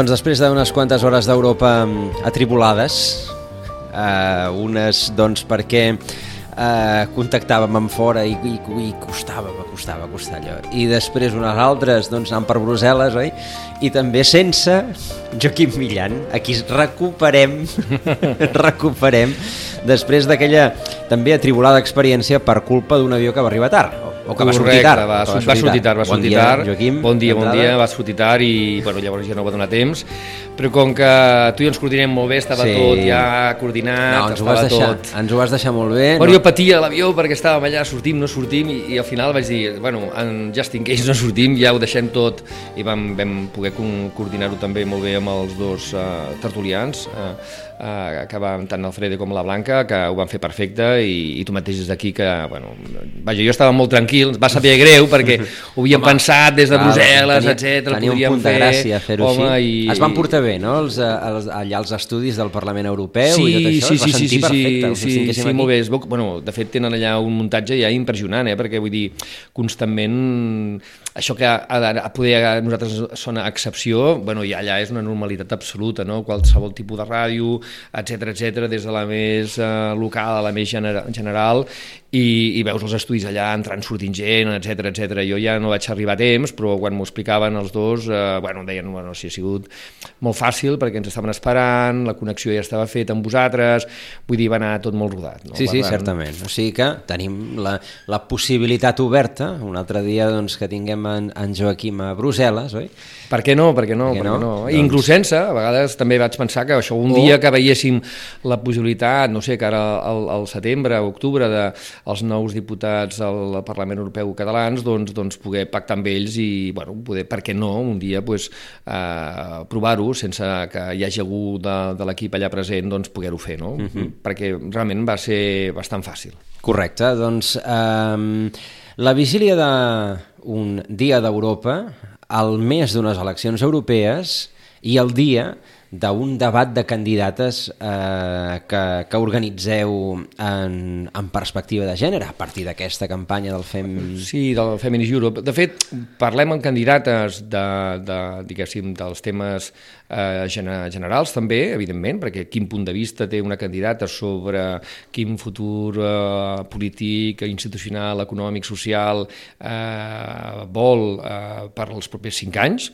Doncs després d'unes quantes hores d'Europa atribulades, eh, unes doncs perquè eh, contactàvem amb fora i, i, i costava, costava, costava allò. I després unes altres doncs anant per Brussel·les, oi? I també sense Joaquim Millan. Aquí recuperem, recuperem després d'aquella també atribulada experiència per culpa d'un avió que va arribar tard, o que va sortir tard. Va, va, va sortir tard, va bon sortir dia, tard. Joaquim, bon dia, bon dia, va sortir tard i bueno, llavors ja no va donar temps. Però com que tu i ens coordinem molt bé, estava Sí. tot ja coordinat, No, ens ho, estava vas deixar, tot... ens ho vas deixar molt bé. Bueno, no, jo patia l'avió perquè estàvem allà, sortim, no sortim, i, i al final vaig dir, bueno, en just in case no sortim, ja ho deixem tot, i vam, vam poder co- coordinar-ho també molt bé amb els dos uh, tertulians, uh, uh, que van tant l'Alfredo com la Blanca, que ho van fer perfecte, i, i tu mateix des d'aquí que, bueno, vaja, jo estava molt tranquil, va saber greu perquè ho havíem Home, pensat des de Brussel·les, tenia- etc. Tenia un punt de gràcia fer-ho així. Es van portar bé, no?, els, eh, els, allà els estudis del Parlament Europeu sí, i tot això, sí, es va sí, sí, sentir sí, perfecte. sí, sí, sí, aquí. molt bé. Es veu, bueno, de fet, tenen allà un muntatge ja impressionant, eh? perquè vull dir, constantment això que a, a, a poder a nosaltres sona excepció, bueno, ja allà és una normalitat absoluta, no? qualsevol tipus de ràdio, etc etc des de la més eh, local a la més genera, general, i, i veus els estudis allà entrant, sortint gent, etc etc. Jo ja no vaig arribar a temps, però quan m'ho explicaven els dos, eh, bueno, deien, bueno, sí, ha sigut molt fàcil perquè ens estaven esperant, la connexió ja estava feta amb vosaltres, vull dir, va anar tot molt rodat. No? Sí, sí, tant, certament. O sigui que tenim la, la possibilitat oberta, un altre dia doncs, que tinguem en, en Joaquim a Brussel·les, oi? Per què no? Per què no? Per què Per què no? no? Doncs- inclús sense, a vegades també vaig pensar que això un O- dia que veiéssim la possibilitat, no sé, que ara al, al setembre, octubre, de els nous diputats al Parlament Europeu catalans, doncs, doncs poder pactar amb ells i, bueno, poder, per què no, un dia pues, eh, provar-ho sense que hi hagi algú de, de l'equip allà present, doncs poder-ho fer, no? Mhm. Uh -huh. Perquè realment va ser bastant fàcil. Correcte, doncs eh, la vigília d'un dia d'Europa, al mes d'unes eleccions europees i el dia d'un debat de candidates eh, que, que organitzeu en, en perspectiva de gènere, a partir d'aquesta campanya del FEM... Sí, del Feminist Europe. De fet, parlem amb candidates de, de, diguéssim, dels temes eh, gene- generals també, evidentment, perquè quin punt de vista té una candidata sobre quin futur eh, polític, institucional, econòmic, social eh, vol eh, per als propers cinc anys.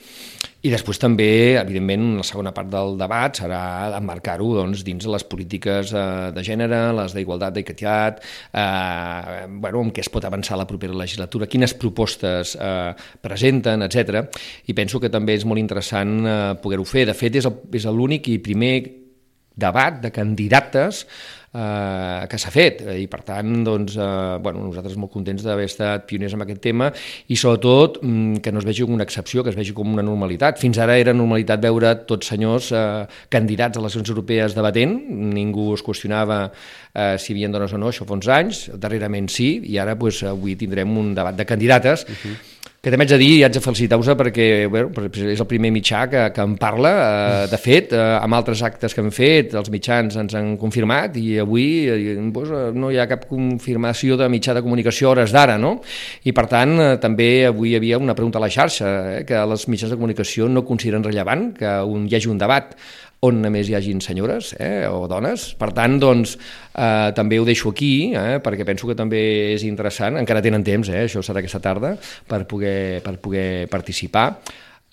I després també, evidentment, la segona part del debat serà emmarcar-ho doncs, dins de les polítiques eh, de gènere, les d'igualtat, d'equitat, eh, bueno, en què es pot avançar la propera legislatura, quines propostes eh, presenten, etc. I penso que també és molt interessant eh, poder-ho fer. De fet, és l'únic i primer debat de candidates eh, que s'ha fet. Eh, i per tant doncs, eh, bueno, nosaltres molt contents d'haver estat pioners en aquest tema i sobretot mm, que no es vegi com una excepció, que es vegi com una normalitat. Fins ara era normalitat veure tots senyors eh, candidats a les eleccions europees debatent, ningú es qüestionava eh, si hi havia dones o no, això fa uns anys, darrerament sí, i ara doncs, avui tindrem un debat de candidates. Uh -huh que també haig de dir i haig de felicitar-vos perquè bueno, és el primer mitjà que, que en parla. Eh, de fet, eh, amb altres actes que hem fet, els mitjans ens han confirmat i avui eh, doncs, eh, no hi ha cap confirmació de mitjà de comunicació hores d'ara, no? I per tant, eh, també avui hi havia una pregunta a la xarxa, eh, que els mitjans de comunicació no consideren rellevant que un, hi hagi un debat on només hi hagin senyores eh, o dones. Per tant, doncs, eh, també ho deixo aquí, eh, perquè penso que també és interessant, encara tenen temps, eh, això serà aquesta tarda, per poder, per poder participar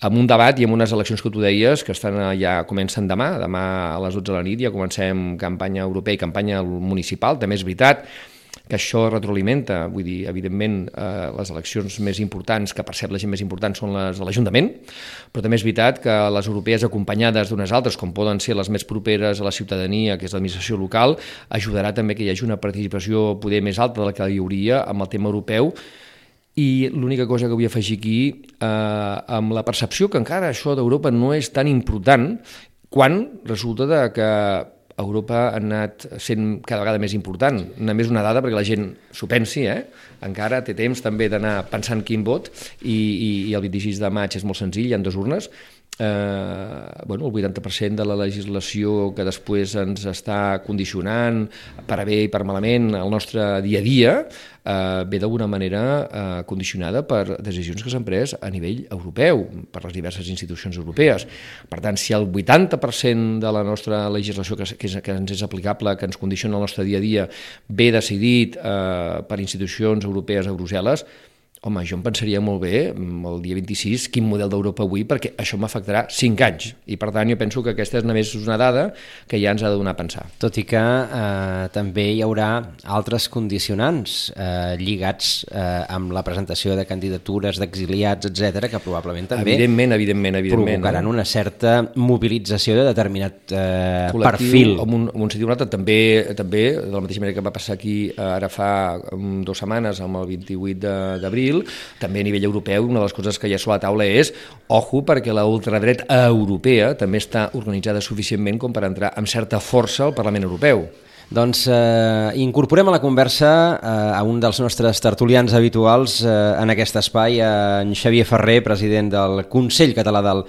amb un debat i amb unes eleccions que tu deies que estan eh, ja comencen demà, demà a les 12 de la nit ja comencem campanya europea i campanya municipal, també és veritat que això retroalimenta, vull dir, evidentment, eh, les eleccions més importants, que percep la gent més important, són les de l'Ajuntament, però també és veritat que les europees acompanyades d'unes altres, com poden ser les més properes a la ciutadania, que és l'administració local, ajudarà també que hi hagi una participació poder més alta de la que hi hauria amb el tema europeu, i l'única cosa que vull afegir aquí, eh, amb la percepció que encara això d'Europa no és tan important, quan resulta de que Europa ha anat sent cada vegada més important. Només una dada perquè la gent s'ho pensi, eh? encara té temps també d'anar pensant quin vot i, i, i el 26 de maig és molt senzill, hi ha dues urnes eh, bueno, el 80% de la legislació que després ens està condicionant per a bé i per malament el nostre dia a dia eh, ve d'alguna manera eh, condicionada per decisions que s'han pres a nivell europeu, per les diverses institucions europees. Per tant, si el 80% de la nostra legislació que, que, que ens és aplicable, que ens condiciona el nostre dia a dia, ve decidit eh, per institucions europees a Brussel·les, home, jo em pensaria molt bé mm, el dia 26 quin model d'Europa avui, perquè això m'afectarà 5 anys. I per tant jo penso que aquesta és només una dada que ja ens ha de donar a pensar. Tot i que eh, també hi haurà altres condicionants eh, lligats eh, amb la presentació de candidatures d'exiliats, etc que probablement també evidentment, evidentment, evidentment, provocaran no? una certa mobilització de determinat eh, perfil. Amb un, amb un sentit un altre, també, també, de la mateixa manera que va passar aquí eh, ara fa um, dues setmanes, amb el 28 d'abril, civil, també a nivell europeu, una de les coses que hi ha sobre la taula és, ojo, perquè la ultradreta europea també està organitzada suficientment com per entrar amb certa força al Parlament Europeu. Doncs eh, incorporem a la conversa eh, a un dels nostres tertulians habituals eh, en aquest espai, eh, en Xavier Ferrer, president del Consell Català del,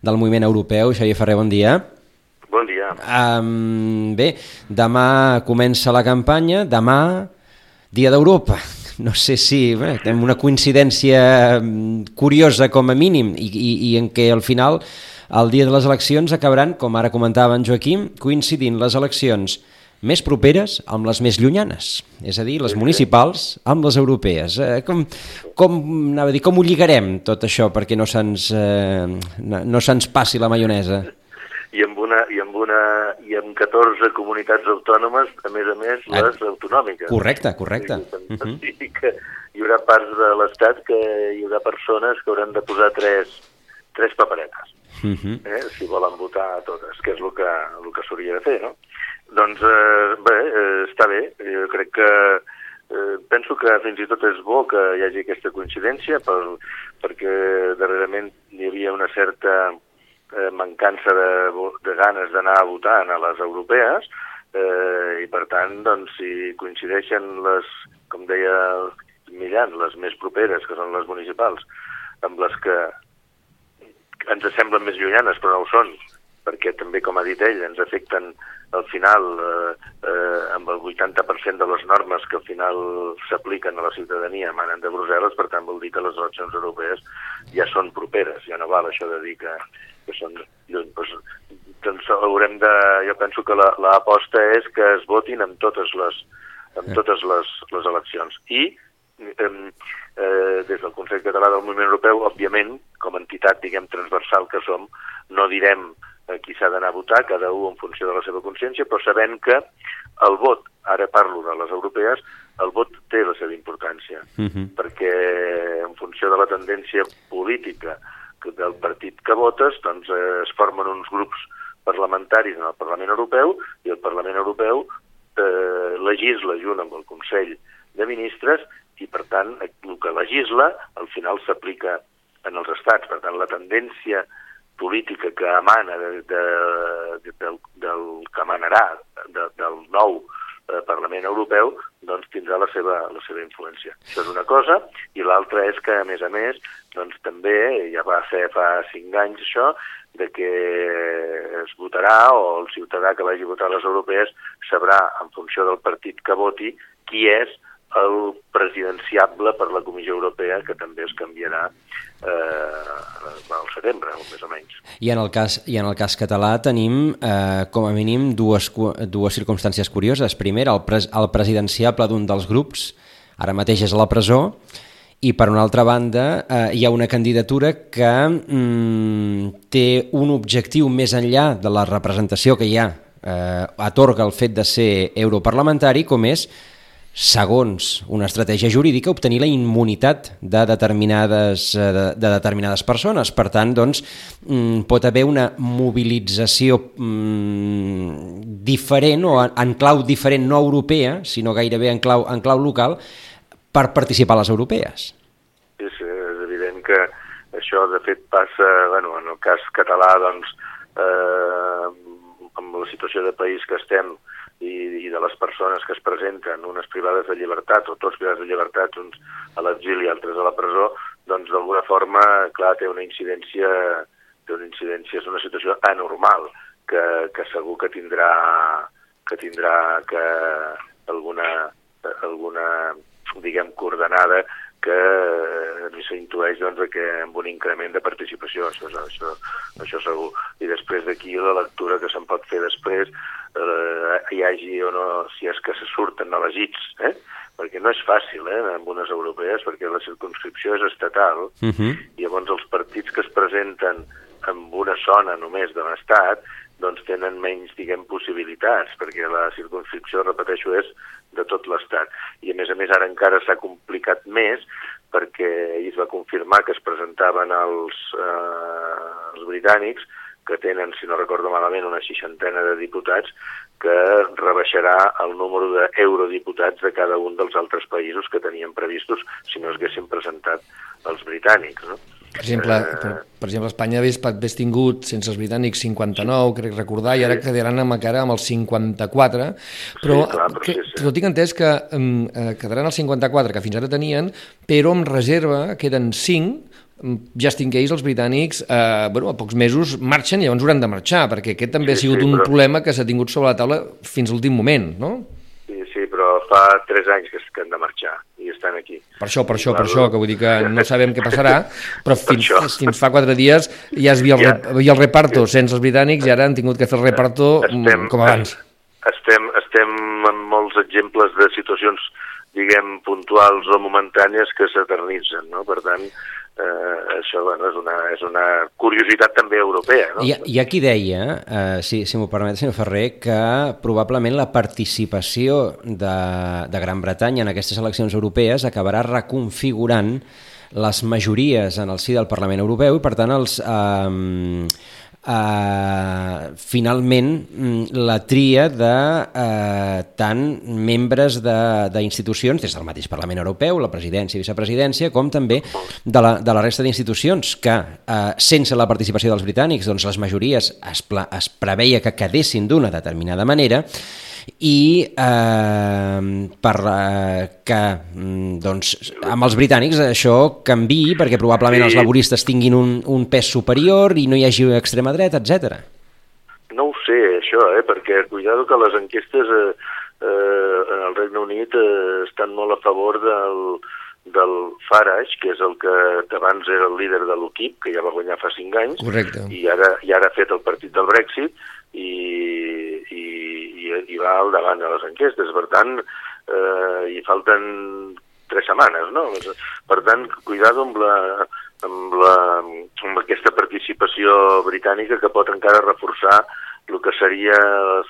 del Moviment Europeu. Xavier Ferrer, bon dia. Bon dia. Um, bé, demà comença la campanya, demà, Dia d'Europa no sé si bé, tenim una coincidència mm, curiosa com a mínim i, i, i en què al final el dia de les eleccions acabaran, com ara comentava en Joaquim, coincidint les eleccions més properes amb les més llunyanes, és a dir, les municipals amb les europees. Eh, com, com, anava a dir, com ho lligarem tot això perquè no se'ns eh, no se'ns passi la maionesa? i amb, una, i una, i amb 14 comunitats autònomes, a més a més, ah. les autonòmiques. Correcte, correcte. I, uh -huh. que hi haurà parts de l'Estat que hi haurà persones que hauran de posar tres, tres paperetes, uh -huh. eh, si volen votar totes, que és el que, el que s'hauria de fer, no? Doncs, eh, bé, eh, està bé. Jo crec que eh, penso que fins i tot és bo que hi hagi aquesta coincidència per, perquè darrerament hi havia una certa eh, mancança de, de ganes d'anar a votar a les europees eh, i per tant, doncs, si coincideixen les, com deia Millan, les més properes, que són les municipals, amb les que ens semblen més llunyanes però no ho són, perquè també, com ha dit ell, ens afecten al final eh, eh, amb el 80% de les normes que al final s'apliquen a la ciutadania emanen de Brussel·les, per tant vol dir que les eleccions europees ja són properes, ja no val això de dir que, que són lluny. Doncs, doncs haurem de... Jo penso que l'aposta la, és que es votin en totes les, en totes les, les eleccions. I eh, eh, des del Consell Català del Moviment Europeu, òbviament, com a entitat, diguem, transversal que som, no direm a qui s'ha d'anar a votar, cada un en funció de la seva consciència, però sabent que el vot, ara parlo de les europees, el vot té la seva importància, uh -huh. perquè en funció de la tendència política del partit que votes, doncs eh, es formen uns grups parlamentaris en el Parlament Europeu i el Parlament Europeu eh, legisla junt amb el Consell de Ministres i, per tant, el que legisla al final s'aplica en els estats. Per tant, la tendència política que emana de, de, de, del, del que emanarà de, del nou eh, Parlament Europeu doncs tindrà la seva, la seva influència. Això és una cosa, i l'altra és que, a més a més, doncs també, ja va ser fa cinc anys això, de que es votarà o el ciutadà que vagi a votar les europees sabrà, en funció del partit que voti, qui és el presidenciable per la Comissió Europea, que també es canviarà eh, al setembre, o més o menys. I en el cas, i en el cas català tenim, eh, com a mínim, dues, dues circumstàncies curioses. Primer, el, pres, el presidenciable d'un dels grups, ara mateix és a la presó, i per una altra banda eh, hi ha una candidatura que mm, té un objectiu més enllà de la representació que hi ha eh, atorga el fet de ser europarlamentari com és segons una estratègia jurídica, obtenir la immunitat de determinades, eh, de, de determinades persones. Per tant, doncs, mm, pot haver una mobilització mm, diferent o en clau diferent, no europea, sinó gairebé en clau, en clau local, per participar a les europees. És, és evident que això, de fet, passa, bueno, en el cas català, doncs, eh, amb la situació de país que estem, i, i de les persones que es presenten, unes privades de llibertat o tots privats de llibertat, uns a l'exili i altres a la presó, doncs d'alguna forma, clar, té una incidència té una incidència, és una situació anormal, que, que segur que tindrà que tindrà que alguna, alguna diguem, coordenada que eh, s'intueix doncs, que amb un increment de participació, això, això, això segur. I després d'aquí la lectura que se'n pot fer després, eh, hi hagi o no, si és que se surten elegits, eh? perquè no és fàcil eh, amb unes europees, perquè la circunscripció és estatal, uh Mhm. -huh. i llavors els partits que es presenten en una zona només de l'Estat doncs tenen menys, diguem, possibilitats, perquè la circunscripció, repeteixo, és de tot l'Estat. I a més a més ara encara s'ha complicat més perquè ahir es va confirmar que es presentaven els, eh, els britànics que tenen, si no recordo malament, una seixantena de diputats que rebaixarà el número d'eurodiputats de cada un dels altres països que tenien previstos si no es haguessin presentat els britànics, no? Per exemple, per, per exemple Espanya hagués, hagués tingut, sense els britànics, 59, crec recordar, i ara Sí. quedaran amb encara amb els 54, però, Sí, clar, però que, sí, sí. però tinc entès que eh, quedaran els 54 que fins ara tenien, però amb reserva queden 5 just in case els britànics eh, bueno, a pocs mesos marxen i llavors hauran de marxar, perquè aquest també Sí, ha sigut sí, un però- problema que s'ha tingut sobre la taula fins a l'últim moment, no? Sí, sí, però fa tres anys que, que han de marxar i estan aquí. Per això, per això, per això, que vull dir que no sabem què passarà, però Per fins, això. fins fa quatre dies ja es havia el, Ja. el reparto sense els britànics i ara han tingut que fer el reparto mm, com abans. Estem, estem amb molts exemples de situacions, diguem, puntuals o momentànies que s'eternitzen, no? Per tant, eh, això bueno, és, una, és una curiositat també europea, no? Hi ha qui deia, eh, si, si m'ho permet, senyor Ferrer, que probablement la participació de, de Gran Bretanya en aquestes eleccions europees acabarà reconfigurant les majories en el si del Parlament Europeu i, per tant, els... Eh, Uh, finalment mm, la tria de uh, tant membres d'institucions, des del mateix Parlament Europeu, la presidència i vicepresidència, com també de la, de la resta d'institucions que, uh, sense la participació dels britànics, doncs les majories es, pla, es preveia que quedessin d'una determinada manera i eh, per eh, que mm, doncs, amb els britànics això canvi perquè probablement Sí. els laboristes tinguin un, un pes superior i no hi hagi extrema dreta, etc. No ho sé, això, eh? perquè cuidado que les enquestes eh, eh, en el Regne Unit eh, estan molt a favor del, del Farage, que és el que abans era el líder de l'UKIP, que ja va guanyar fa cinc anys, Correcte. i ara, i ara ha fet el partit del Brexit i, i, va al davant de les enquestes. Per tant, eh, hi falten tres setmanes, no? Per tant, cuidado amb la, amb, la, amb aquesta participació britànica que pot encara reforçar el que seria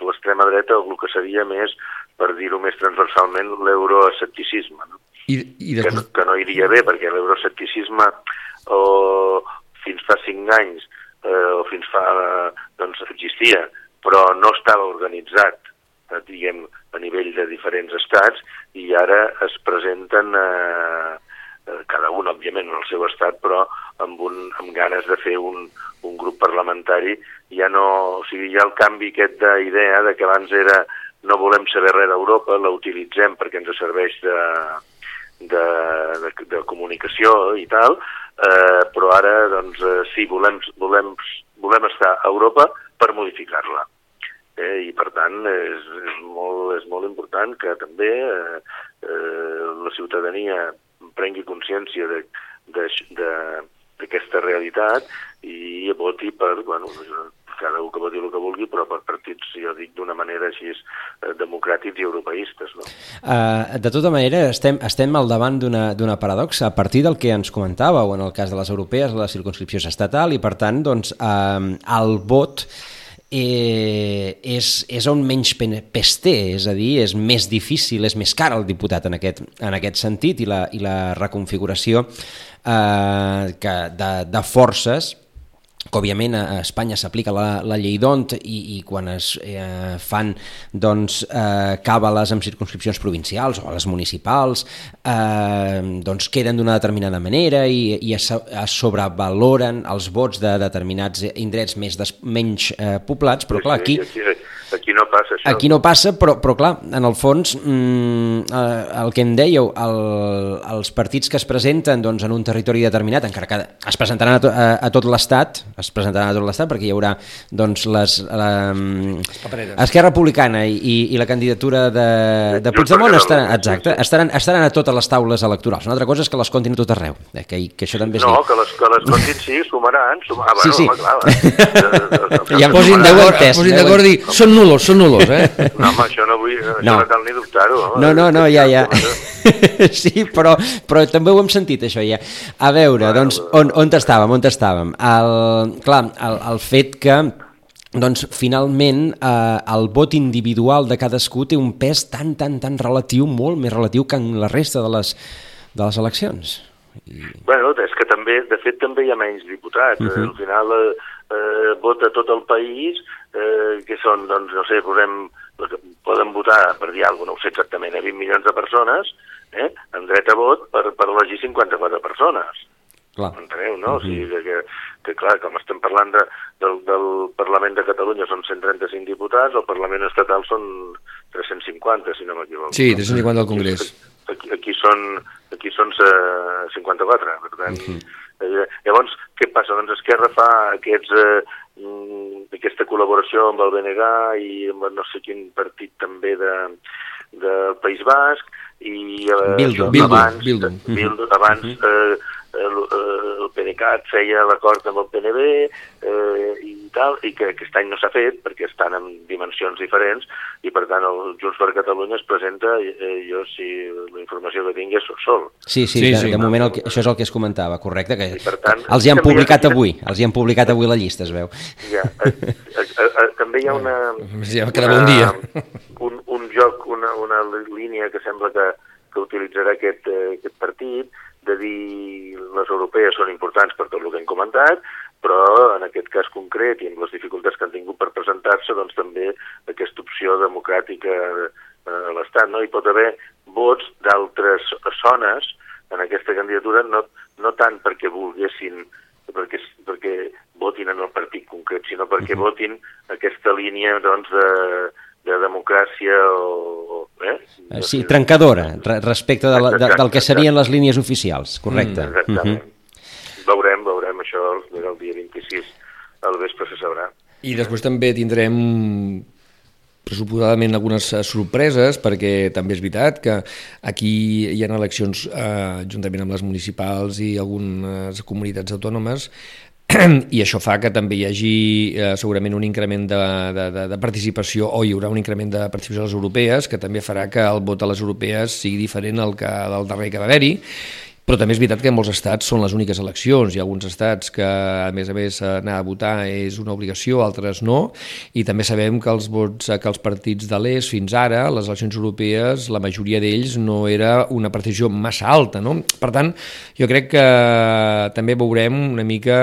l'extrema dreta o el que seria més, per dir-ho més transversalment, l'euroescepticisme. No? I, i que, després, no, que no iria bé, perquè l'euroescepticisme o fins fa cinc anys eh, o fins fa, doncs, existia, però no estava organitzat, eh, diguem, a nivell de diferents estats, i ara es presenten, eh, eh, cada un, òbviament, en el seu estat, però amb, un, amb ganes de fer un, un grup parlamentari, ja no, o sigui, ha el canvi aquest d'idea de que abans era no volem saber res d'Europa, la utilitzem perquè ens serveix de, de, de, de comunicació i tal, eh, però ara doncs, eh, sí, volem, volem, volem estar a Europa per modificar-la. Eh, I per tant és, és, molt, és molt important que també eh, eh, la ciutadania prengui consciència de, de, de, d'aquesta realitat i voti per, bueno, cada un que voti el que vulgui, però per partits, jo dic, d'una manera així eh, democràtics i europeistes. No? Uh, de tota manera, estem, estem al davant d'una paradoxa. A partir del que ens comentàveu, en el cas de les europees, la circunscripció és estatal i, per tant, doncs, uh, el vot eh, és, és on menys pes té, és a dir, és més difícil, és més car el diputat en aquest, en aquest sentit i la, i la reconfiguració eh, que de, de forces que òbviament a Espanya s'aplica la, la llei d'ont i, i quan es eh, fan doncs, eh, càbales amb circunscripcions provincials o a les municipals eh, doncs queden d'una determinada manera i, i es, es sobrevaloren els vots de determinats indrets més des, menys eh, poblats, però clar, aquí... Aquí, aquí Aquí no passa això. Aquí no passa, però, però clar, en el fons, mm, eh, el que em dèieu, el, els partits que es presenten doncs, en un territori determinat, encara que es presentaran a, to, a, a tot l'Estat, es presentaran a tot l'Estat perquè hi haurà doncs, les, la, Esquerra Republicana i, i, i la candidatura de, de Puigdemont estaran, exacte, estaran, estaran a totes les taules electorals. Una altra cosa és que les comptin a tot arreu, eh, que, que això també és No, que les, que les comptin sí, sumaran, sum... ah, bueno, sí, sí. home, clar, eh, Ja Posin d'acord, posin d'acord i són nulos, són nulos, eh? No, home, això no vull, això No. no, cal ni dubtar-ho. No, no, no, ja, ja. Sí, però, però també ho hem sentit, això ja. A veure, Bueno, doncs, on, on estàvem, on estàvem? El, clar, el, el fet que doncs finalment eh, el vot individual de cadascú té un pes tan, tan, tan relatiu, molt més relatiu que en la resta de les, de les eleccions. Bueno, és que també, de fet, també hi ha menys diputats. Uh Mhm. -huh. Al final eh, eh, vota tot el país, eh, que són, doncs, no sé, posem, poden votar, per dir alguna cosa, no ho sé exactament, a 20 milions de persones, eh, amb dret a vot per, per elegir 54 persones. Clar. Enteneu, no? O sigui, que, que, que clar, com estem parlant de, del, del Parlament de Catalunya són 135 diputats, el Parlament estatal són 350, si no m'equivoco. Sí, 350 al Congrés. Aquí, aquí són, aquí són eh, 54, per tant... Uh -huh. Eh, llavors, què passa? Doncs Esquerra fa aquests, eh, mm, aquesta col·laboració amb el BNG i amb no sé quin partit també de, del País Basc i eh, Bildu. això, Bildu, abans, Bildu. Bildu, abans eh, el, eh, el PDeCAT feia l'acord amb el PNB eh, i tal, i que aquest any no s'ha fet perquè estan en dimensions diferents i per tant el Junts per Catalunya es presenta, eh, jo si la informació que tinc és sol. Sí, sí, Sí, sí, de, sí. de moment el que, això és el que es comentava, correcte, que I per tant, els hi han ha- publicat avui, els hi han publicat avui la llista, es veu. Ja, eh, eh, eh, també hi ha una... Ja quedava un dia. Un, un joc, una, una línia que sembla que, que utilitzarà aquest, eh, aquest partit, de dir les europees són importants per tot el que hem comentat, però en aquest cas concret i amb les dificultats que han tingut per presentar-se, doncs també aquesta opció democràtica eh, a l'Estat. No? Hi pot haver vots d'altres zones en aquesta candidatura, no, no tant perquè volguessin perquè, perquè votin en el partit concret, sinó perquè uh -huh. votin aquesta línia doncs, de, de democràcia o... o eh? Eh, Sí, trencadora re- respecte de la, de, del que serien les línies oficials, correcte. Mm, Exactament. Veurem, veurem això el, el dia 26 al vespre se sabrà. I després també tindrem pressuposadament algunes eh, sorpreses perquè també és veritat que aquí hi ha eleccions eh, juntament amb les municipals i algunes comunitats autònomes i això fa que també hi hagi eh, segurament un increment de, de, de, de participació o hi haurà un increment de participació a les europees que també farà que el vot a les europees sigui diferent al que del darrer que va haver-hi però també és veritat que en molts estats són les úniques eleccions. Hi ha alguns estats que, a més a més, anar a votar és una obligació, altres no, i també sabem que els vots que els partits de l'est fins ara, les eleccions europees, la majoria d'ells no era una participació massa alta. No? Per tant, jo crec que també veurem una mica,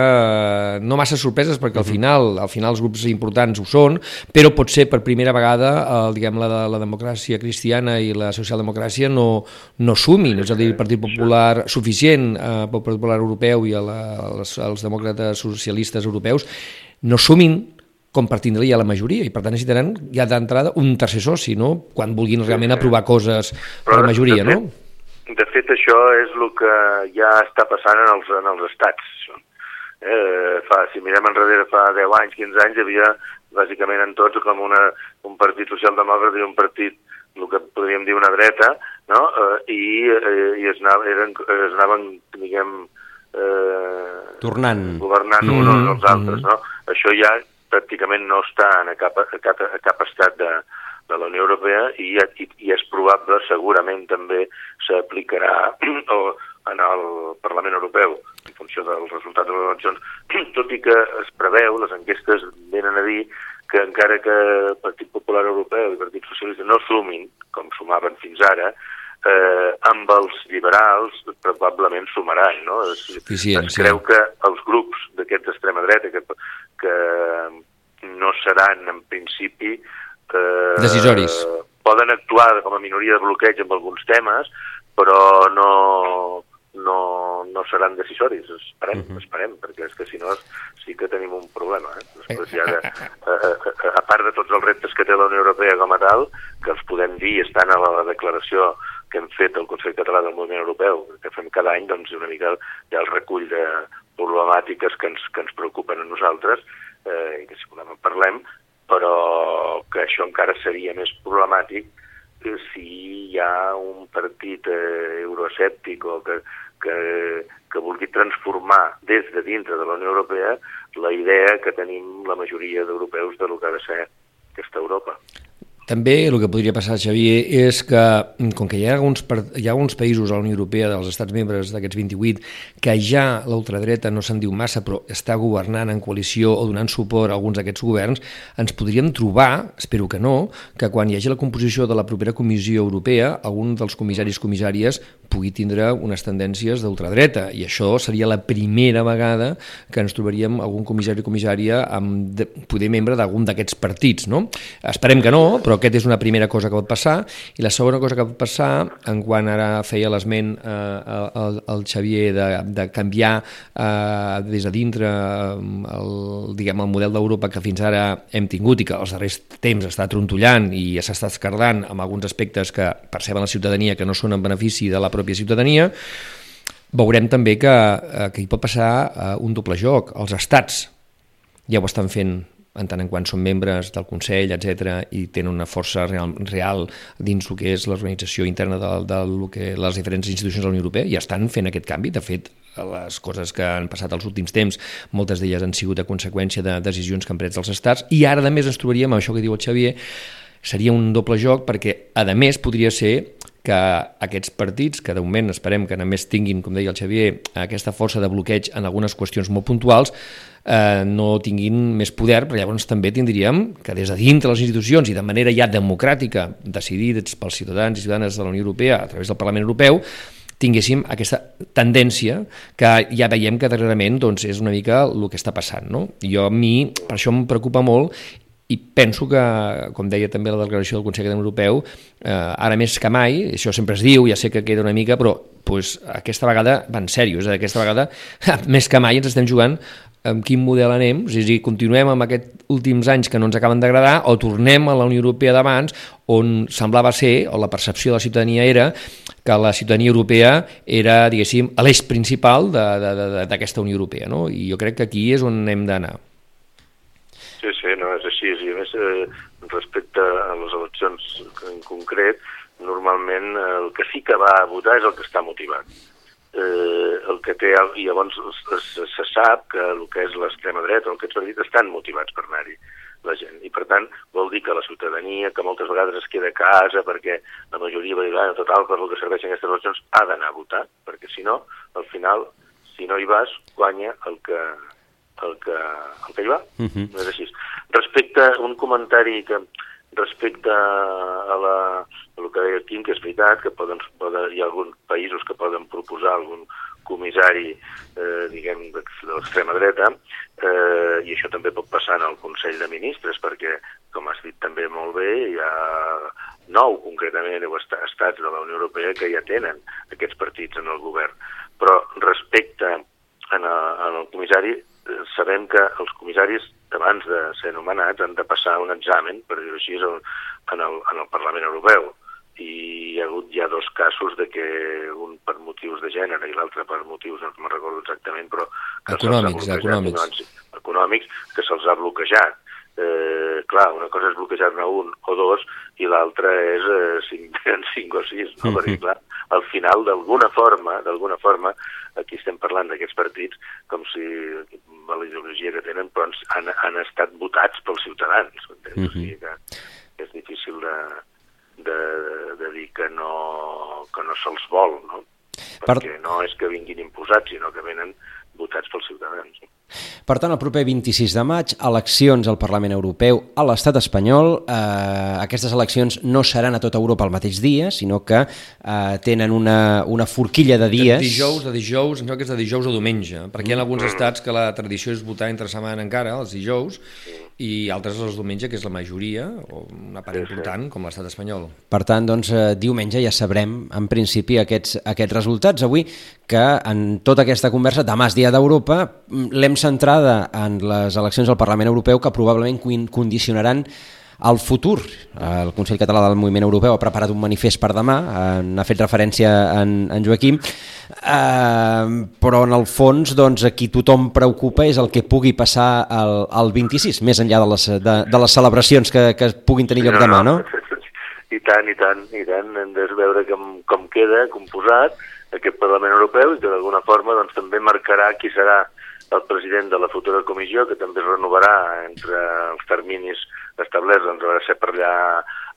no massa sorpreses, perquè al final, al final els grups importants ho són, però pot ser per primera vegada el, diguem, la, la democràcia cristiana i la socialdemocràcia no, no sumin, és a dir, el Partit Popular suficient eh, pel Partit Popular Europeu i a la, als, als demòcrates socialistes europeus no sumin com per tindre ja la majoria i per tant necessitaran ja d'entrada un tercer soci, no? quan vulguin realment aprovar coses per la majoria, de no? De fet, això és el que ja està passant en els, en els estats. Eh, fa, si mirem enrere fa 10 anys, 15 anys, hi havia bàsicament en tots com una, un partit socialdemòcrata i un partit, el que podríem dir una dreta, no? eh, i, eh, i es, anaven, eren, es anaven, diguem, eh, Tornant. governant Mm, uns mm, els altres, no? Això ja pràcticament no està en cap, a cap, a cap estat de, de la Unió Europea i, i, i és probable, segurament també s'aplicarà en el Parlament Europeu en funció dels resultats de les eleccions, tot i que es preveu, les enquestes venen a dir que encara que el Partit Popular Europeu i el Partit Socialista no sumin, com sumaven fins ara, eh, amb els liberals probablement sumaran, no? Es, Suficient, es sí. creu que els grups d'aquests d'extrema dreta que, que no seran en principi eh, Decisoris. poden actuar com a minoria de bloqueig amb alguns temes però no, no, no seran decisoris, esperem, uh -huh. esperem, perquè és que si no sí que tenim un problema. Eh? Després ja, de, a, a, a part de tots els reptes que té la Unió Europea com a tal, que els podem dir estan a la declaració que hem fet el Consell Català del Moviment Europeu, que fem cada any, doncs una mica ja el recull de problemàtiques que ens, que ens preocupen a nosaltres, eh, i que si volem en parlem, però que això encara seria més problemàtic si hi ha un partit eh, euroescèptic o que, que, que vulgui transformar des de dintre de la Unió Europea la idea que tenim la majoria d'europeus de lo que ha de ser aquesta Europa. També el que podria passar, Xavier, és que, com que hi ha alguns, hi ha alguns països a la Unió Europea, dels estats membres d'aquests 28, que ja l'ultradreta no se'n diu massa, però està governant en coalició o donant suport a alguns d'aquests governs, ens podríem trobar, espero que no, que quan hi hagi la composició de la propera Comissió Europea, algun dels comissaris comissàries pugui tindre unes tendències d'ultradreta, i això seria la primera vegada que ens trobaríem algun comissari o comissària amb de, poder membre d'algun d'aquests partits, no? Esperem que no, però aquest és una primera cosa que pot passar, i la segona cosa que pot passar, en quan ara feia l'esment eh, el, el Xavier de, de canviar eh, des de dintre eh, el, diguem, el model d'Europa que fins ara hem tingut i que els darrers temps està trontollant i s'està escardant amb alguns aspectes que perceben la ciutadania que no són en benefici de la pròpia ciutadania, veurem també que, eh, que hi pot passar eh, un doble joc. Els estats ja ho estan fent en tant en quant són membres del Consell, etc i tenen una força real, real dins el que és l'organització interna de, de, que les diferents institucions de la Unió Europea i estan fent aquest canvi. De fet, les coses que han passat els últims temps, moltes d'elles han sigut a conseqüència de decisions que han pres els estats i ara, a més, ens trobaríem amb això que diu el Xavier, seria un doble joc perquè, a més, podria ser que aquests partits, que de moment esperem que només tinguin, com deia el Xavier, aquesta força de bloqueig en algunes qüestions molt puntuals, eh, no tinguin més poder, però llavors també tindríem que des de dintre les institucions i de manera ja democràtica, decidits pels ciutadans i ciutadanes de la Unió Europea a través del Parlament Europeu, tinguéssim aquesta tendència que ja veiem que darrerament doncs, és una mica el que està passant. No? Jo a mi, per això em preocupa molt i penso que, com deia també la declaració del Consell Europeu, eh, ara més que mai, això sempre es diu, ja sé que queda una mica, però pues, aquesta vegada van serios, eh? aquesta vegada més que mai ens estem jugant amb quin model anem, és a dir, continuem amb aquests últims anys que no ens acaben d'agradar o tornem a la Unió Europea d'abans on semblava ser, o la percepció de la ciutadania era, que la ciutadania europea era, diguéssim, l'eix principal d'aquesta Unió Europea, no? I jo crec que aquí és on hem d'anar. Sí, sí, no, és així. I a més, eh, respecte a les eleccions en concret, normalment el que sí que va a votar és el que està motivat. Eh, el que té, i llavors se, se sap que el que és l'extrema dreta, el que ets dit, estan motivats per anar-hi la gent. I per tant vol dir que la ciutadania, que moltes vegades es queda a casa perquè la majoria va dir, total, per el que serveixen aquestes eleccions, ha d'anar a votar, perquè si no, al final, si no hi vas, guanya el que, el que, el que hi va. Uh -huh. No és així. Respecte a un comentari que respecte a, la, a el que deia Quim, que és veritat, que poden, poden, hi ha alguns països que poden proposar algun comissari, eh, diguem, de, de l'extrema dreta, eh, i això també pot passar en el Consell de Ministres, perquè, com has dit també molt bé, hi ha nou, concretament, estats de la Unió Europea que ja tenen aquests partits en el govern. Però respecte en el, en el comissari, sabem que els comissaris, abans de ser nomenats, han de passar un examen, per dir-ho així, en el, en el Parlament Europeu. I hi ha hagut ja dos casos de que un per motius de gènere i l'altre per motius, no me'n recordo exactament, però... Que econòmics, econòmics. No, econòmics, que se'ls ha bloquejat. Eh, clar, una cosa és bloquejar-ne un o dos i l'altra és eh, cinc, cinc o sis, no? Mm -hmm. perquè clar, al final, d'alguna forma, d'alguna forma, aquí estem parlant d'aquests partits com si la ideologia que tenen però han, han estat votats pels ciutadans, entens? Uh -huh. o sigui que és difícil de, de, de dir que no, que no se'ls vol, no? Perquè per... no és que vinguin imposats, sinó que venen votats pels ciutadans. Per tant, el proper 26 de maig, eleccions al Parlament Europeu a l'estat espanyol. Eh, aquestes eleccions no seran a tota Europa el mateix dia, sinó que eh, tenen una, una forquilla de dies. De dijous, de dijous, em que és de dijous o diumenge, perquè hi ha alguns estats que la tradició és votar entre setmana encara, els dijous, i altres els diumenge, que és la majoria, o una part important, com l'estat espanyol. Per tant, doncs, eh, diumenge ja sabrem, en principi, aquests, aquests resultats. Avui, que en tota aquesta conversa, demà és dia d'Europa, mm, centrada en les eleccions al Parlament Europeu, que probablement condicionaran el futur. El Consell Català del Moviment Europeu ha preparat un manifest per demà, n'ha fet referència en, en Joaquim, eh, però en el fons doncs, aquí tothom preocupa és el que pugui passar el, el 26, més enllà de les, de, de les celebracions que, que puguin tenir lloc demà, no? I tant, i tant, i tant. Hem de veure com, com queda composat aquest Parlament Europeu i que d'alguna forma doncs, també marcarà qui serà el president de la futura comissió, que també es renovarà entre els terminis establerts, doncs haurà de ser per allà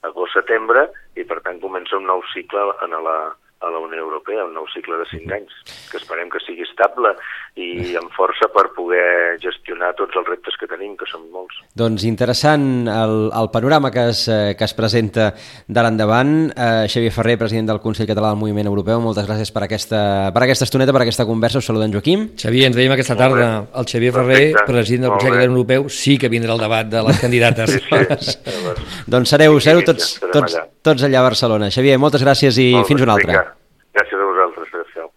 agost-setembre, i per tant comença un nou cicle en la, a la Unió Europea, un nou cicle de cinc anys, que esperem que sigui estable i amb força per poder gestionar tots els reptes que tenim, que són molts. Doncs interessant el, el panorama que es, eh, que es presenta d'ara endavant. Eh, Xavier Ferrer, president del Consell Català del Moviment Europeu, moltes gràcies per aquesta, per aquesta estoneta, per aquesta conversa. Us saludem, Joaquim. Xavier, ens veiem aquesta tarda. El Xavier Ferrer, Perfecte. president del Consell Català Europeu, sí que vindrà el debat de les candidates. sí, sí. doncs sereu, sereu tots, tots, tots allà a Barcelona. Xavier, moltes gràcies i Molt fins una altra. Vinga. Gràcies a vosaltres, adéu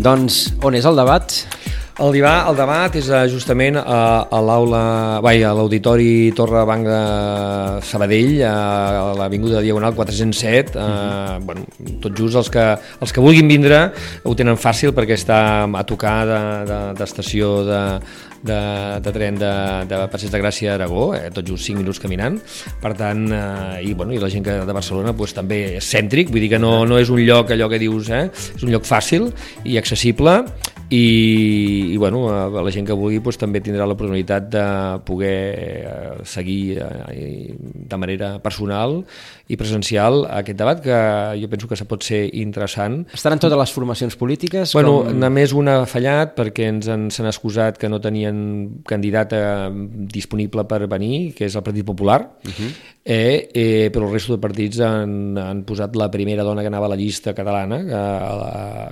Doncs on és el debat? El, debat, el debat és eh, justament a, a l'aula, a l'Auditori Torre Banc de Sabadell, a l'Avinguda Diagonal 407. Uh, -huh. bueno, tot just els que, els que vulguin vindre ho tenen fàcil perquè està a tocar d'estació de, de, de, de tren de, de Passeig de Gràcia a Aragó, eh, tot just 5 minuts caminant. Per tant, eh, i, bueno, i la gent que de Barcelona pues, també és cèntric, vull dir que no, no és un lloc allò que dius, eh, és un lloc fàcil i accessible i, i bueno, la gent que vulgui doncs, també tindrà l'oportunitat de poder eh, seguir eh, de manera personal i presencial aquest debat que jo penso que se pot ser interessant. Estaran totes les formacions polítiques? Bueno, com... només una ha fallat perquè ens han, s'han excusat que no tenien candidata disponible per venir, que és el Partit Popular, uh -huh. Eh, eh, però el resto de partits han, han posat la primera dona que anava a la llista catalana que,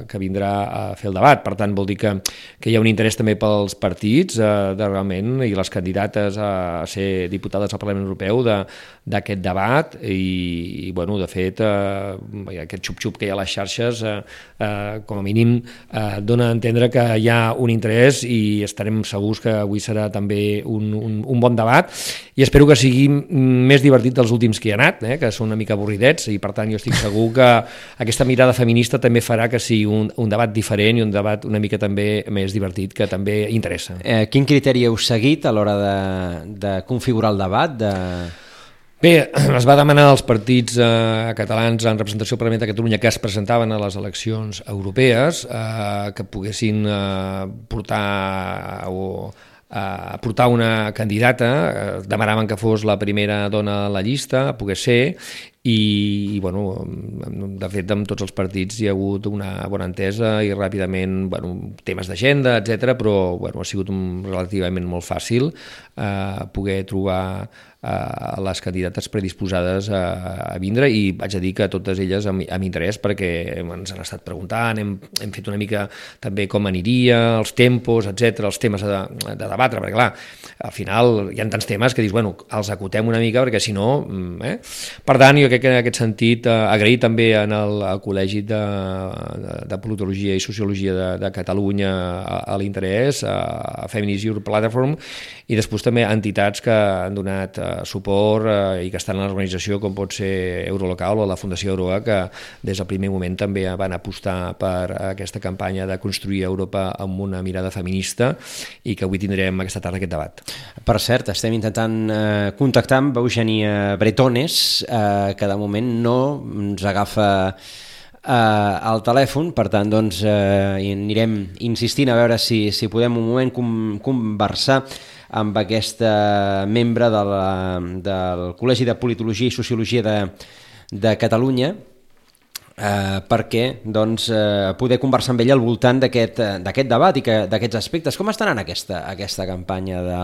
que vindrà a fer el debat. Per tant, vol dir que, que hi ha un interès també pels partits eh, de realment i les candidates a ser diputades al Parlament Europeu d'aquest de, debat i, i bueno, de fet eh, aquest xup-xup que hi ha a les xarxes eh, eh, com a mínim eh, dona a entendre que hi ha un interès i estarem segurs que avui serà també un, un, un bon debat i espero que sigui més divertit dels últims que hi ha anat, eh, que són una mica avorridets i per tant jo estic segur que aquesta mirada feminista també farà que sigui un, un debat diferent i un debat una mica també més divertit, que també interessa. Eh, quin criteri heu seguit a l'hora de, de configurar el debat? De... Bé, es va demanar als partits eh, catalans en representació al Parlament de Catalunya que es presentaven a les eleccions europees eh, que poguessin eh, portar o a portar una candidata, eh, demanaven que fos la primera dona a la llista, pogués ser, i, i bueno, de fet amb tots els partits hi ha hagut una bona entesa i ràpidament bueno, temes d'agenda, etc però bueno, ha sigut un, relativament molt fàcil eh, poder trobar eh, les candidates predisposades a, a vindre i vaig a dir que totes elles amb, amb interès perquè ens han estat preguntant, hem, hem fet una mica també com aniria, els tempos, etc els temes de, de debatre, perquè clar, al final hi ha tants temes que dius, bueno, els acotem una mica perquè si no... Mm, eh? Per tant, jo crec que en aquest sentit eh, agrair també en el, al Col·legi de, de, de Politologia i Sociologia de, de Catalunya a, a l'interès, a, a Feminist Europe Platform, i després també entitats que han donat eh, suport eh, i que estan en l'organització, com pot ser Eurolocal o la Fundació Euroa, que des del primer moment també van apostar per aquesta campanya de construir Europa amb una mirada feminista i que avui tindrem aquesta tarda aquest debat. Per cert, estem intentant eh, contactar amb Eugènia Bretones, eh, que de moment no ens agafa eh, al telèfon, per tant doncs, eh, anirem insistint a veure si, si podem un moment com, conversar amb aquesta membre de la, del Col·legi de Politologia i Sociologia de, de Catalunya, eh, perquè doncs, eh, poder conversar amb ella al voltant d'aquest debat i d'aquests aspectes. Com estan en aquesta, aquesta campanya de,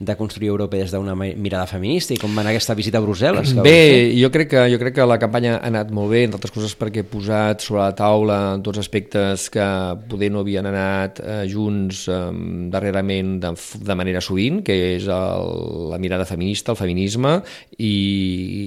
de construir Europa des d'una mirada feminista i com va anar aquesta visita a Brussel·les? Bé, jo crec, que, jo crec que la campanya ha anat molt bé, entre altres coses perquè he posat sobre la taula tots aspectes que poder no havien anat eh, junts eh, darrerament de, de manera sovint, que és el, la mirada feminista, el feminisme i,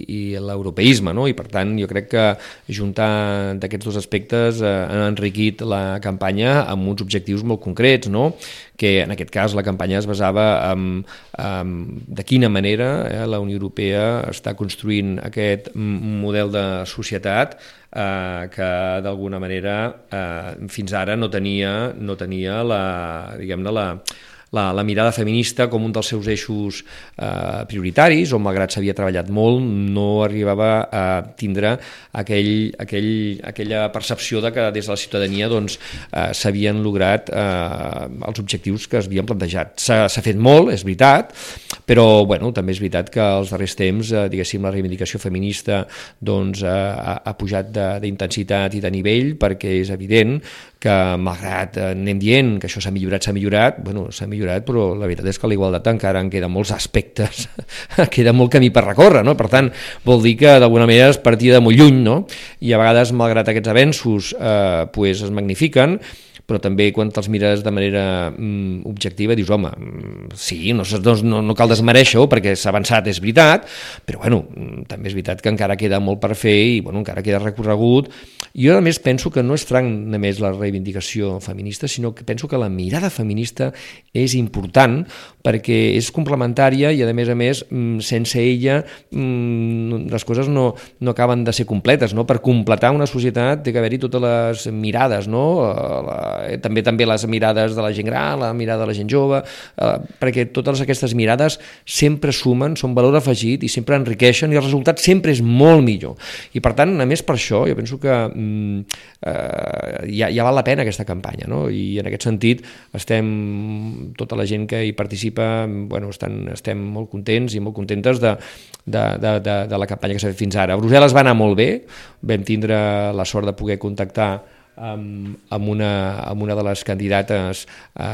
i l'europeisme, no? i per tant jo crec que juntar d'aquests dos aspectes eh, han enriquit la campanya amb uns objectius molt concrets, no? Que en aquest cas la campanya es basava en, en de quina manera eh, la Unió Europea està construint aquest model de societat eh, que d'alguna manera eh, fins ara no tenia, no tenia la, diguem-ne, la, la, la mirada feminista com un dels seus eixos eh, prioritaris, on malgrat s'havia treballat molt, no arribava a tindre aquell, aquell, aquella percepció de que des de la ciutadania doncs, eh, s'havien lograt eh, els objectius que es havien plantejat. S'ha fet molt, és veritat, però bueno, també és veritat que els darrers temps, eh, diguéssim, la reivindicació feminista doncs, eh, ha, ha pujat d'intensitat i de nivell perquè és evident que malgrat eh, anem dient que això s'ha millorat, s'ha millorat, bueno, s'ha millorat, però la veritat és que l'igualtat encara en queden molts aspectes, queda molt camí per recórrer, no? Per tant, vol dir que d'alguna manera es partia de molt lluny, no? I a vegades, malgrat aquests avenços, eh, pues es magnifiquen, però també quan te'ls mires de manera mm, objectiva dius, home, mm, sí, no, no, no cal desmereixer-ho perquè s'ha avançat, és veritat, però bueno, mm, també és veritat que encara queda molt per fer i bueno, encara queda recorregut. Jo a més penso que no és franc només la reivindicació feminista, sinó que penso que la mirada feminista és important perquè és complementària i a més a més mm, sense ella les coses no, no acaben de ser completes, no? Per completar una societat té que haver-hi totes les mirades, no? La, eh, també també les mirades de la gent gran, la mirada de la gent jove, eh, perquè totes aquestes mirades sempre sumen, són valor afegit i sempre enriqueixen i el resultat sempre és molt millor. I per tant, a més per això, jo penso que mm, eh, ja, ja val la pena aquesta campanya, no? I en aquest sentit estem, tota la gent que hi participa, bueno, estan, estem molt contents i molt contentes de, de, de, de, de la campanya que s'ha fet fins ara. A Brussel·les va anar molt bé, vam tindre la sort de poder contactar amb, amb, una, amb una de les candidates a,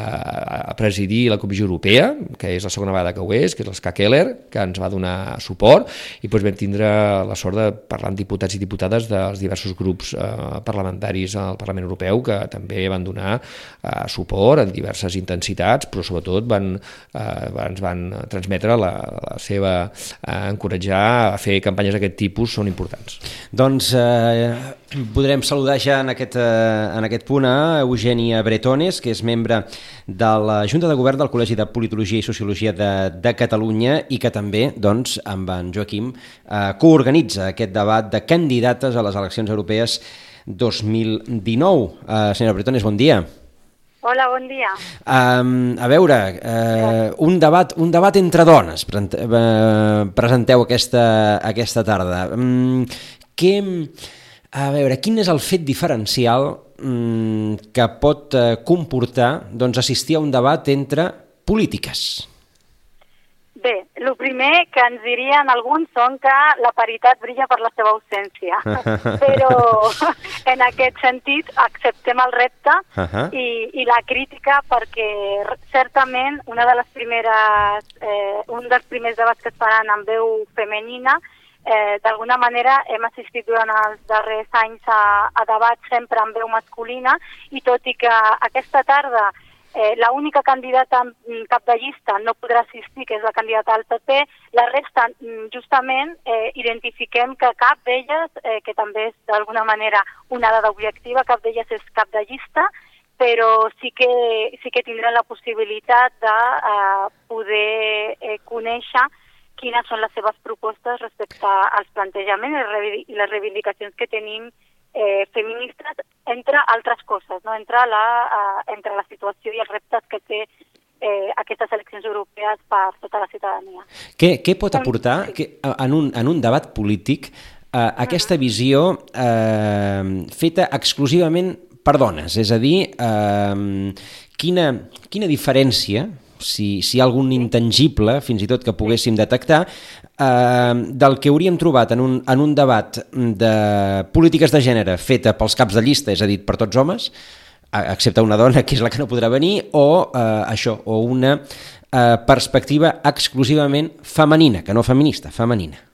a presidir la Comissió Europea, que és la segona vegada que ho és, que és l'Ska Keller, que ens va donar suport, i doncs vam tindre la sort de parlar amb diputats i diputades dels diversos grups eh, parlamentaris al Parlament Europeu que també van donar eh, suport en diverses intensitats, però sobretot van, eh, ens van transmetre la, la seva eh, encoratjar a fer campanyes d'aquest tipus són importants. Doncs eh, podrem saludar ja en aquest, eh, en aquest punt a Eugènia Bretones, que és membre de la Junta de Govern del Col·legi de Politologia i Sociologia de, de Catalunya i que també, doncs, amb en Joaquim, eh, coorganitza aquest debat de candidates a les eleccions europees 2019. Eh, senyora Bretones, bon dia. Hola, bon dia. Um, a veure, uh, un, debat, un debat entre dones uh, presenteu aquesta, aquesta tarda. Um, què, a veure, quin és el fet diferencial mm, que pot eh, comportar doncs, assistir a un debat entre polítiques? Bé, el primer que ens dirien alguns són que la paritat brilla per la seva ausència, però en aquest sentit acceptem el repte uh -huh. i, i la crítica perquè certament una de les primeres, eh, un dels primers debats que es faran amb veu femenina eh, d'alguna manera hem assistit durant els darrers anys a, a debats sempre amb veu masculina i tot i que aquesta tarda eh, la única candidata cap de llista no podrà assistir, que és la candidata al PP, la resta mm, justament eh, identifiquem que cap d'elles, eh, que també és d'alguna manera una dada objectiva, cap d'elles és cap de llista, però sí que, sí que tindran la possibilitat de eh, poder eh, conèixer quines són les seves propostes respecte als plantejaments i les reivindicacions que tenim eh, feministes, entre altres coses, no? entre, la, eh, entre la situació i els reptes que té eh, aquestes eleccions europees per tota la ciutadania. Què, què pot aportar que, en, un, en un debat polític eh, aquesta visió eh, feta exclusivament per dones? És a dir, eh, quina, quina diferència si, si hi ha algun intangible, fins i tot que poguéssim detectar, eh, del que hauríem trobat en un, en un debat de polítiques de gènere feta pels caps de llista, és a dir, per tots homes, excepte una dona, que és la que no podrà venir, o eh, això, o una eh, perspectiva exclusivament femenina, que no feminista, femenina.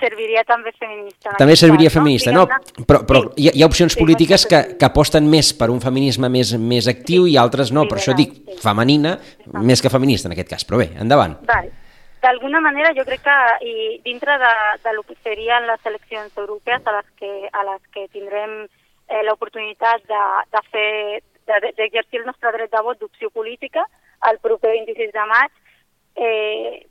Serviria també feminista. També serviria feminista, no? Però, però sí. hi, ha, hi ha opcions sí, polítiques que, que aposten més per un feminisme més, més actiu sí. i altres no, sí, per això dic sí. femenina sí. més que feminista en aquest cas, però bé, endavant. Vale. D'alguna manera jo crec que i dintre de, de lo que serien les eleccions europees a les que, a les que tindrem eh, l'oportunitat de, de fer d'exercir el nostre dret de vot d'opció política el proper 26 de maig, eh,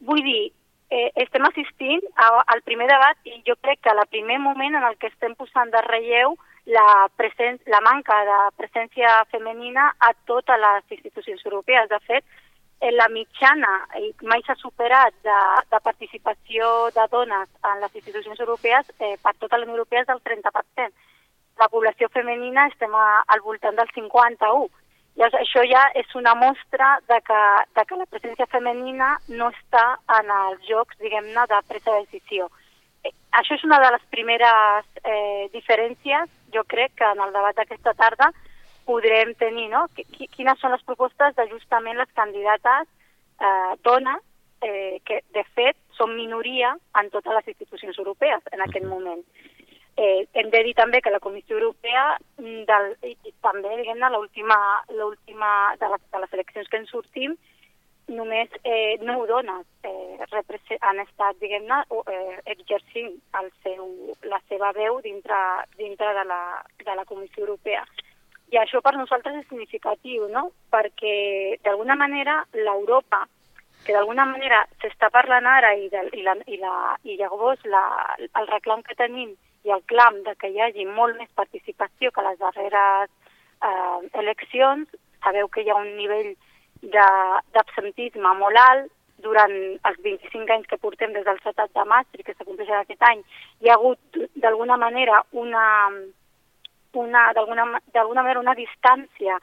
vull dir, eh, estem assistint a, al primer debat i jo crec que el primer moment en el que estem posant de relleu la, presen la manca de presència femenina a totes les institucions europees. De fet, en la mitjana, mai s'ha superat, de, de participació de dones en les institucions europees, eh, per tota la Unió Europea és del 30%. La població femenina estem a, al voltant del 51%. I això ja és una mostra de que, de que la presència femenina no està en els jocs, diguem-ne, de presa de decisió. Eh, això és una de les primeres eh, diferències, jo crec, que en el debat d'aquesta tarda podrem tenir, no? Quines són les propostes de justament les candidates eh, dones, eh, que de fet són minoria en totes les institucions europees en aquest moment. Eh, hem de dir també que la Comissió Europea, mm, del, i, també, diguem-ne, l'última de, les, de les eleccions que en sortim, només eh, nou dones eh, han estat, diguem-ne, eh, exercint el seu, la seva veu dintre, dintre de, la, de la Comissió Europea. I això per nosaltres és significatiu, no? Perquè d'alguna manera l'Europa, que d'alguna manera s'està parlant ara i, de, i, la, i, la, i llavors la, el reclam que tenim i el clam de que hi hagi molt més participació que les darreres eh, eleccions, sabeu que hi ha un nivell d'absentisme molt alt, durant els 25 anys que portem des del Tractat de Maastricht, que s'acompleix aquest any, hi ha hagut d'alguna manera una, una d'alguna manera una distància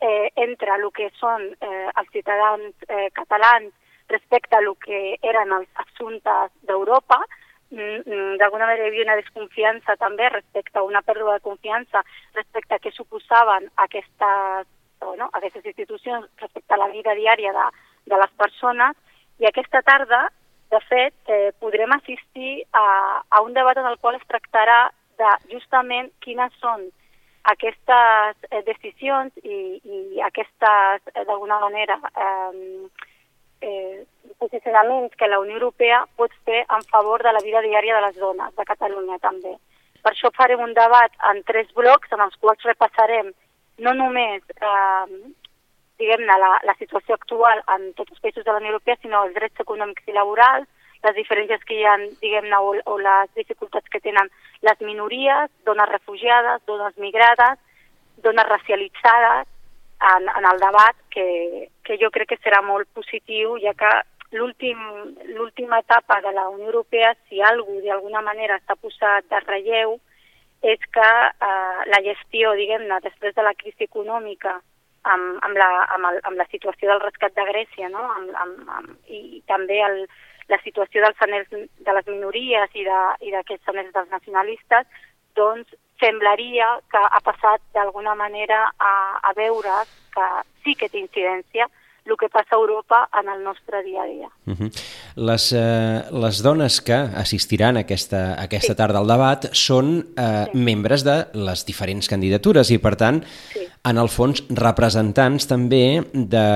eh, entre el que són eh, els ciutadans eh, catalans respecte a el que eren els assumptes d'Europa, d'alguna manera hi havia una desconfiança també respecte a una pèrdua de confiança respecte a què suposaven aquestes, no, aquestes institucions respecte a la vida diària de, de les persones. I aquesta tarda, de fet, eh, podrem assistir a, a un debat en el qual es tractarà de justament quines són aquestes eh, decisions i, i aquestes, eh, d'alguna manera, eh, eh, posicionaments que la Unió Europea pot fer en favor de la vida diària de les dones, de Catalunya també. Per això farem un debat en tres blocs en els quals repassarem no només eh, diguem-ne la, la situació actual en tots els països de la Unió Europea, sinó els drets econòmics i laborals, les diferències que hi ha, diguem-ne, o, o les dificultats que tenen les minories, dones refugiades, dones migrades, dones racialitzades, en, en el debat que, que jo crec que serà molt positiu, ja que l'última etapa de la Unió Europea, si algú d'alguna manera està posat de relleu, és que eh, la gestió, diguem-ne, després de la crisi econòmica amb, amb, la, amb, el, amb la situació del rescat de Grècia, no? amb, amb, amb, i també el, la situació dels anells de les minories i d'aquests anells dels nacionalistes, doncs semblaria que ha passat d'alguna manera a, a veure que sí que té incidència el que passa a Europa en el nostre dia a dia. Uh -huh. les, eh, les dones que assistiran a aquesta, a aquesta sí. tarda al debat són eh, sí. membres de les diferents candidatures i, per tant, sí. en el fons, representants també de,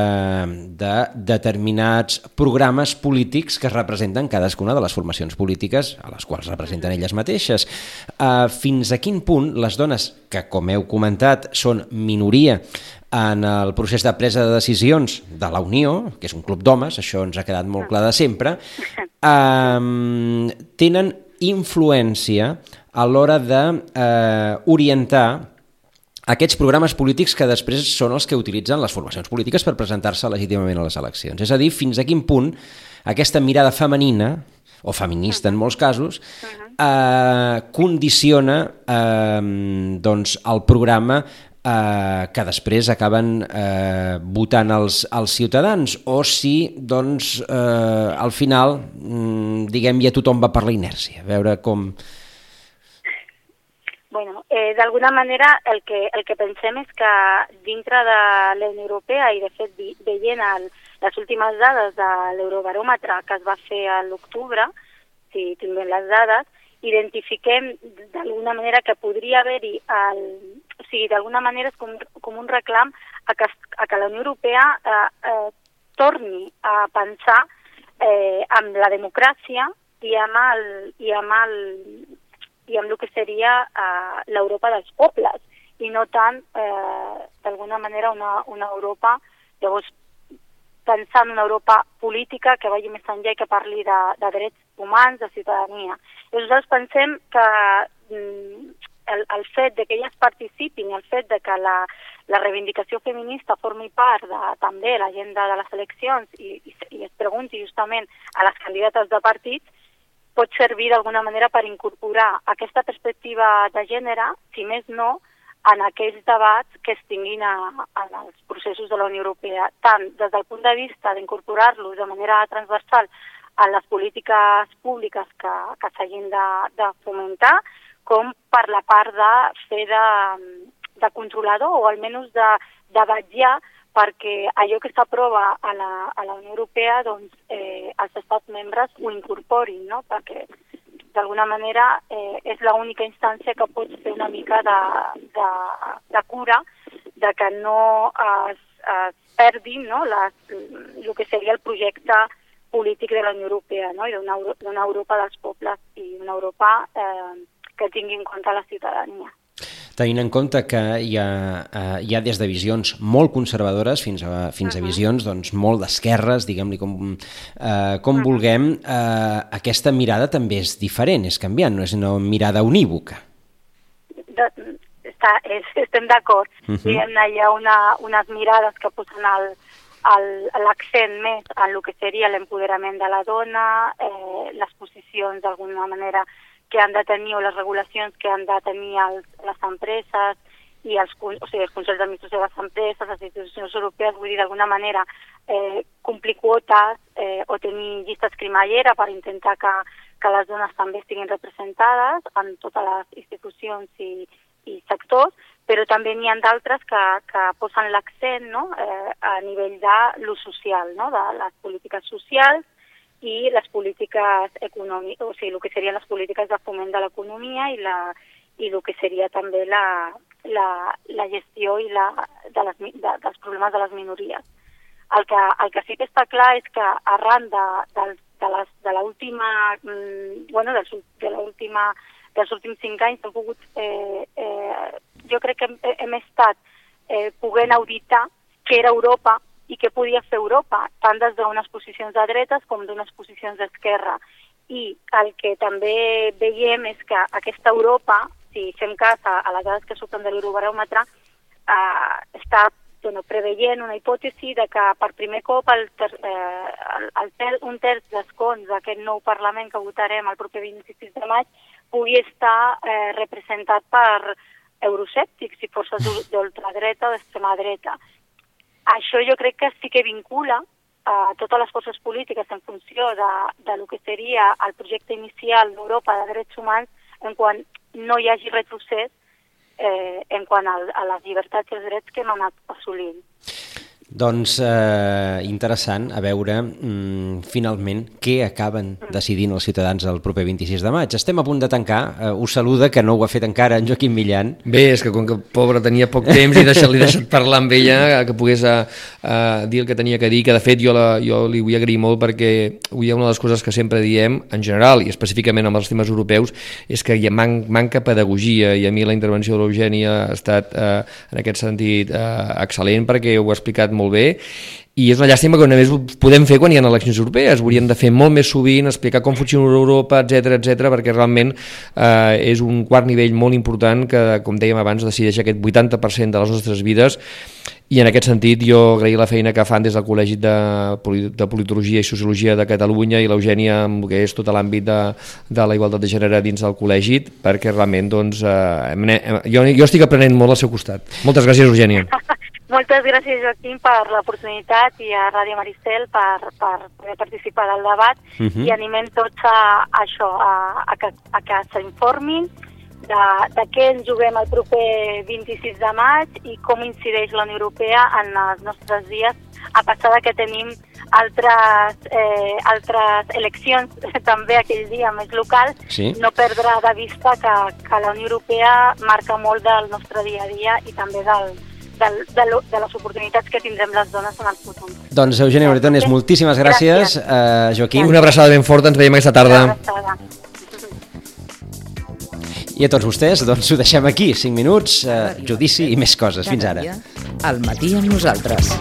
de determinats programes polítics que representen cadascuna de les formacions polítiques a les quals representen elles mateixes. Eh, fins a quin punt les dones, que com heu comentat són minoria en el procés de presa de decisions de la Unió, que és un club d'homes, això ens ha quedat molt clar de sempre, eh, tenen influència a l'hora d'orientar eh, aquests programes polítics que després són els que utilitzen les formacions polítiques per presentar-se legítimament a les eleccions. És a dir, fins a quin punt aquesta mirada femenina, o feminista en molts casos, eh, condiciona eh, doncs, el programa eh, que després acaben eh, votant els, els ciutadans. O si doncs, eh, al final mm, diguem ja tothom va per la inèrcia, a veure com... Bueno, eh, d'alguna manera el que, el que pensem és que dintre de la Unió Europea i de fet veient el, les últimes dades de l'Eurobaròmetre que es va fer a l'octubre, si tinguem les dades, identifiquem d'alguna manera que podria haver-hi, o sigui, d'alguna manera és com, com un reclam a que, a que la Unió Europea eh, eh, torni a pensar eh, amb la democràcia i amb el, i amb el, i amb el que seria eh, l'Europa dels pobles i no tant, eh, d'alguna manera, una, una Europa, llavors pensar en una Europa política que vagi més enllà i que parli de, de drets humans, de ciutadania. I nosaltres pensem que mm, el, el fet de que elles participin, el fet de que la, la reivindicació feminista formi part de, també de l'agenda de les eleccions i, i, i es pregunti justament a les candidates de partits, pot servir d'alguna manera per incorporar aquesta perspectiva de gènere, si més no, en aquells debats que es tinguin a, en els processos de la Unió Europea, tant des del punt de vista d'incorporar-los de manera transversal a les polítiques públiques que, que s'hagin de, de fomentar, com per la part de fer de, de controlador o almenys de, de vetllar perquè allò que s'aprova a, la, a la Unió Europea doncs, eh, els estats membres ho incorporin, no? perquè d'alguna manera eh, és l'única instància que pot fer una mica de, de, de cura de que no es, es perdin no, les, el que seria el projecte polític de la Unió Europea no? i d'una Europa dels pobles i una Europa eh, que tingui en compte la ciutadania tenint en compte que hi ha, eh, hi ha des de visions molt conservadores fins a, fins a visions doncs, molt d'esquerres, diguem-li com, eh, com vulguem, eh, aquesta mirada també és diferent, és canviant, no és una mirada unívoca. De, està, és, estem d'acord. Uh -huh. Hi ha una, unes mirades que posen l'accent més en el que seria l'empoderament de la dona, eh, les posicions d'alguna manera que han de tenir o les regulacions que han de tenir els, les empreses i els, o sigui, els consells d'administració de les empreses, les institucions europees, vull dir, d'alguna manera eh, complir quotes eh, o tenir llistes cremallera per intentar que, que les dones també estiguin representades en totes les institucions i, i sectors, però també n'hi ha d'altres que, que posen l'accent no? eh, a nivell de l'ús social, no? de les polítiques socials, i les polítiques econòmiques, o sigui, el que serien les polítiques de foment de l'economia i, la, i el que seria també la, la, la gestió i la, de les, de, dels problemes de les minories. El que, el que sí que està clar és que arran de, de, de, les, de l'última, mm, bueno, dels, de l'última dels últims cinc anys hem pogut, eh, eh, jo crec que hem, hem estat eh, poguent auditar què era Europa i què podia fer Europa, tant des d'unes posicions de dretes com d'unes posicions d'esquerra. I el que també veiem és que aquesta Europa, si fem cas a, a les dades que surten de l'Eurobaròmetre, eh, està bueno, preveient una hipòtesi de que per primer cop el ter, eh, el, el ter, un terç d'escons d'aquest nou Parlament que votarem el proper 26 de maig pugui estar eh, representat per euroscèptics i forces d'ultradreta o d'extrema dreta. Això jo crec que sí que vincula a totes les forces polítiques en funció de, de lo que seria el projecte inicial d'Europa de drets humans en quan no hi hagi retrocés eh, en quant a, a les llibertats i els drets que hem anat assolint. Doncs eh, interessant a veure mm, finalment què acaben decidint els ciutadans el proper 26 de maig. Estem a punt de tancar. Eh, us saluda, que no ho ha fet encara, en Joaquim Millan. Bé, és que com que pobre tenia poc temps i deixat, li deixat parlar amb ella, que pogués a, eh, a dir el que tenia que dir, que de fet jo, la, jo li vull agrair molt perquè avui una de les coses que sempre diem, en general i específicament amb els temes europeus, és que hi ha man, manca pedagogia i a mi la intervenció de l'Eugènia ha estat eh, en aquest sentit eh, excel·lent perquè ho ha explicat molt bé i és una llàstima que només ho podem fer quan hi ha eleccions europees, hauríem de fer molt més sovint, explicar com funciona Europa, etc etc perquè realment eh, és un quart nivell molt important que, com dèiem abans, decideix aquest 80% de les nostres vides i en aquest sentit jo agrair la feina que fan des del Col·legi de, de Politologia i Sociologia de Catalunya i l'Eugènia amb que és tot l'àmbit de, de la igualtat de gènere dins del col·legi perquè realment doncs, eh, jo, jo estic aprenent molt al seu costat. Moltes gràcies, Eugènia. Moltes gràcies, Joaquim, per l'oportunitat i a Ràdio Maristel per, per poder participar del debat uh mhm. -huh. i animem tots a, a això, a, a que, a que s'informin de, de què ens juguem el proper 26 de maig i com incideix la Unió Europea en els nostres dies, a passar de que tenim altres, eh, altres eleccions també aquell dia més local, Sí. no perdre de vista que, que la Unió Europea marca molt del nostre dia a dia i també del, de, lo, de les oportunitats que tindrem les dones en el futur. Doncs Eugènia Bretones, moltíssimes gràcies. Gràcies. Uh, Joaquim, Una abraçada ben forta, ens veiem aquesta tarda. Una abraçada. i a tots vostès, doncs ho deixem aquí. 5 minuts, uh, judici i més coses. Fins ara. Al matí amb nosaltres.